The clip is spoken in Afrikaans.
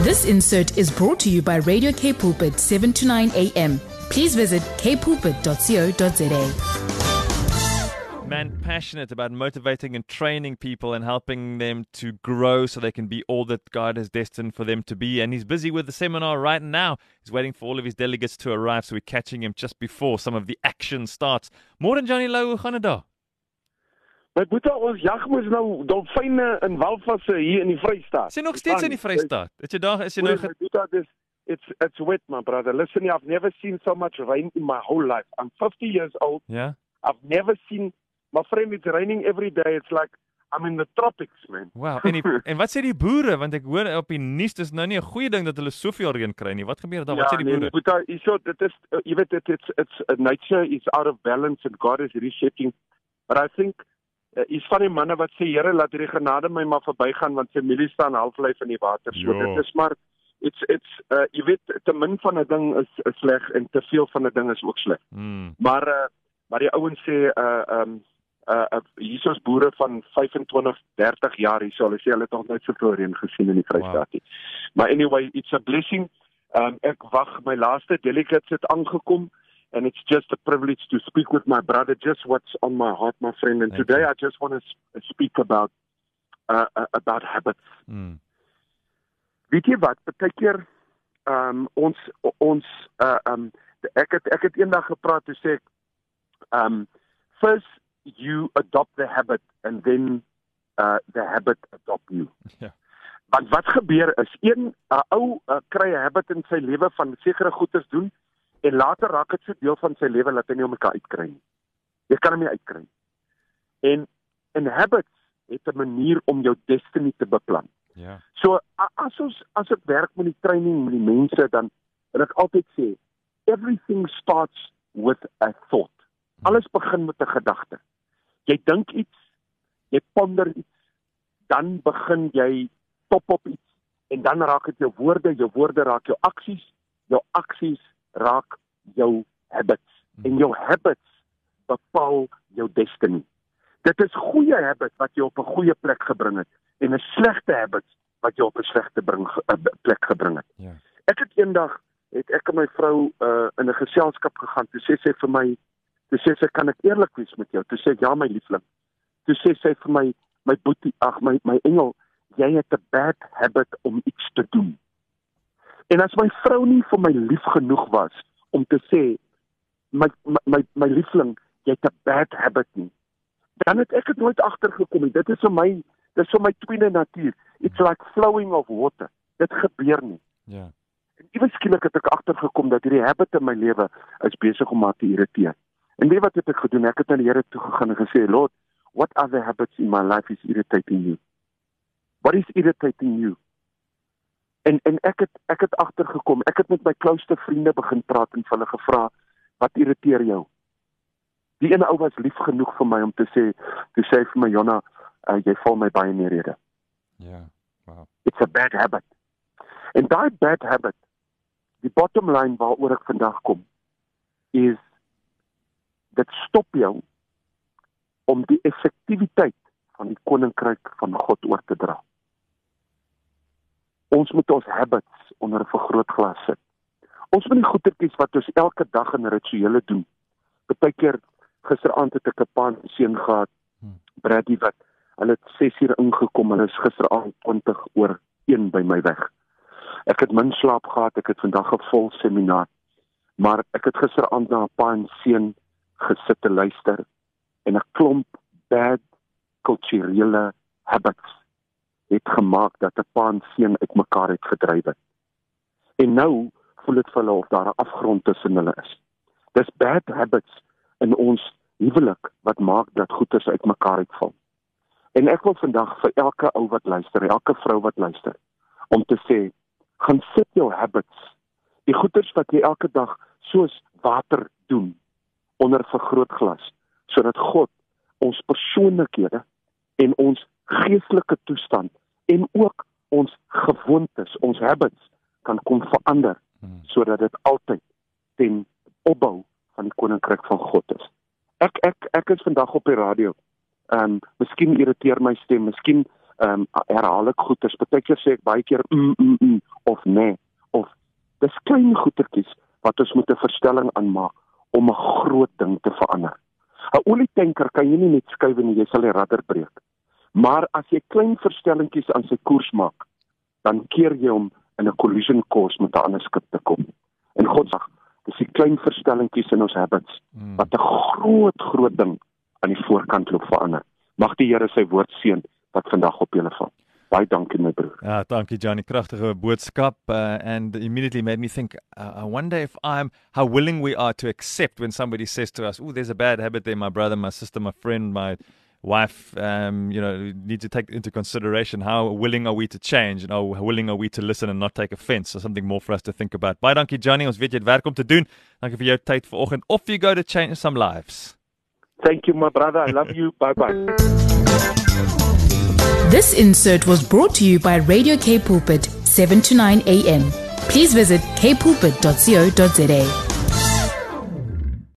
This insert is brought to you by Radio K Pulpit 7 to 9 a.m. Please visit kpulpit.co.za. Man, passionate about motivating and training people and helping them to grow so they can be all that God has destined for them to be. And he's busy with the seminar right now. He's waiting for all of his delegates to arrive, so we're catching him just before some of the action starts. More than Johnny Lowe, Canada. My boetie ons jag mos nou dolfyne in walvasse hier in die Vrystaat. Jy nog steeds in die Vrystaat? Het jy daar is jy nou My boetie, this it's it's wet my brother. Listen, I've never seen so much rain in my whole life. I'm 50 years old. Ja. I've never seen my friend it's raining every day. It's like I'm in the tropics, man. Wow. En die, en wat sê die boere want ek hoor op die nuus dis nou nie 'n goeie ding dat hulle soveel reën kry nie. Wat gebeur daar? Wat sê die nee, boere? Boetie, hierso dit is uh, jy weet dit it's it's uh, nature is out of balance and God is resetting. But I think uh, is van die manne wat sê Here laat hierdie genade my maar verbygaan want sy milie staan halflyf in die water. So Ja. dit is maar it's it's uh, jy weet te min van 'n ding is, is sleg en te veel van 'n ding is ook sleg. Hmm. Maar uh, maar die ouens sê uh um uh, uh hiersoos boere van 25, 30 jaar hierso, hulle sê hulle het nog nooit soveel reën gesien in die Vrystaat nie. Maar anyway, it's a blessing. Um ek wag my laaste delegates het aangekom and it's just a privilege to speak with my brother just what's on my heart my friend and Thank today you. I just want to sp- speak about uh, uh about habits. Hmm. Weet jy wat? Partykeer ehm um, ons ons uh um ek het ek het eendag gepraat toe sê ek um first you adopt the habit and then uh the habit adopt you. Ja. Want wat gebeur is een 'n ou uh, kry 'n habit in sy lewe van sekere goeders doen en later raak dit so deel van sy lewe dat hy nie om mekaar uitkry nie. Jy kan hom nie uitkry nie. En en habits het 'n manier om jou destiny te beplan. Ja. So as ons as ek werk met die training met die mense dan wil ek altyd sê everything starts with a thought. Alles begin met 'n gedagte. Jy dink iets, jy ponder iets, dan begin jy top op iets en dan raak dit jou woorde, jou woorde raak jou aksies, jou aksies raak jou habits en jou habits bepaal jou destiny. Dit is goeie habits wat jou op 'n goeie plek gebring het en 'n slegte habits wat jou op 'n slegte bring uh, plek gebring het. Ja. Ek het eendag het ek en my vrou uh, in 'n geselskap gegaan. Toe sê sy vir my, toe sê sy kan ek eerlik wees met jou? Toe sê ek ja my liefling. Toe sê sy vir my, my boetie, ag my my engel, jy het 'n bad habit om iets te doen. En as my vrou nie vir my lief genoeg was om te sê my my my, my liefling, jy het 'n bad habit nie. Dan het ek dit nooit agtergekom nie. Dit is vir my dis vir my tweede natuur. It's like flowing of water. Dit gebeur nie. Ja. En iewes skielik het ek agtergekom dat hierdie habit in my lewe is besig om my te irriteer. En weet wat het ek gedoen? Ek het na die Here toe gegaan en gesê, "Lord, what other habits in my life is irritating you? What is irritating you?" En en ek het ek het agtergekom. Ek het met my closeste vriende begin praat en hulle gevra, "Wat irriteer jou?" Die ene ou was lief genoeg vir my om te sê, toe sê hy vir my, "Jonna, uh, jy val my baie in die rede." Ja. Wow. It's a bad habit. En daai bad habit, die bottom line waaroor ek vandag kom, is dit stop jou om die effektiwiteit van die koninkryk van God oor te dra. Ons moet ons habits onder 'n vergrootglas sit. Ons moet die goetertjies wat ons elke dag in rituele doen. Partykeer gisteraand het ek 'n pa en seun gehad, Hmm. Bradie wat hulle het 6 uur ingekom, hulle is gisteraand 20 oor 1 by my weg. Ek het min slaap gehad, ek het vandag 'n vol seminar. Maar ek het gisteraand na 'n pa en seun gesit te luister en 'n klomp bad kulturele habits het gemaak dat 'n pa en seun uitmekaar het gedryf het. En nou voel dit vir hulle of daar 'n afgrond tussen hulle is. Dis bad habits in ons huwelik wat maak dat goeders uitmekaar uitval. En ek wil vandag vir elke ou wat luister, elke vrou wat luister, om te sê, gaan sit jou habits, die goeders wat jy elke dag soos water doen onder vergrootglas, sodat God ons persoonlikhede en ons geestelike toestand en ook ons gewoontes, ons habits kan kom verander Hmm. sodat dit altyd ten opbou van die koninkryk van God is. Ek ek ek is vandag op die radio. Ehm um, miskien irriteer my stem, miskien ehm um, herhaal ek goeters. Partykeer sê ek baie keer mm, mm, mm, of nee of dis klein goetertjies wat ons moet 'n verstelling aanmaak om 'n groot ding te verander. 'n Olietanker kan jy nie net skuif en jy sal die radder breek. Maar as jy klein verstellingkies aan sy koers maak, dan keer jy hom in 'n collision course met 'n ander skip te kom. En God sê, dis die klein verstellingkies in ons habits hmm. wat 'n groot groot ding aan die voorkant loop verander. Mag die Here sy woord seën wat vandag op julle val. Baie dankie my broer. Ja, dankie Johnny, kragtige boodskap uh, and immediately made me think uh, I wonder if I'm how willing we are to accept when somebody says to us, "Oh, there's a bad habit there my brother, my sister, my friend, my wife um, you know need to take into consideration how willing are we to change and how willing are we to listen and not take offense. So something more for us to think about. Baie dankie Johnny. Ons weet jy het werk om te doen. Dankie vir jou tyd vanoggend. Off you go to change some lives. Thank you my brother. I love you. Bye bye. This insert was brought to you by Radio K Pulpit 7 to 9 a.m. Please visit kpulpit.co.za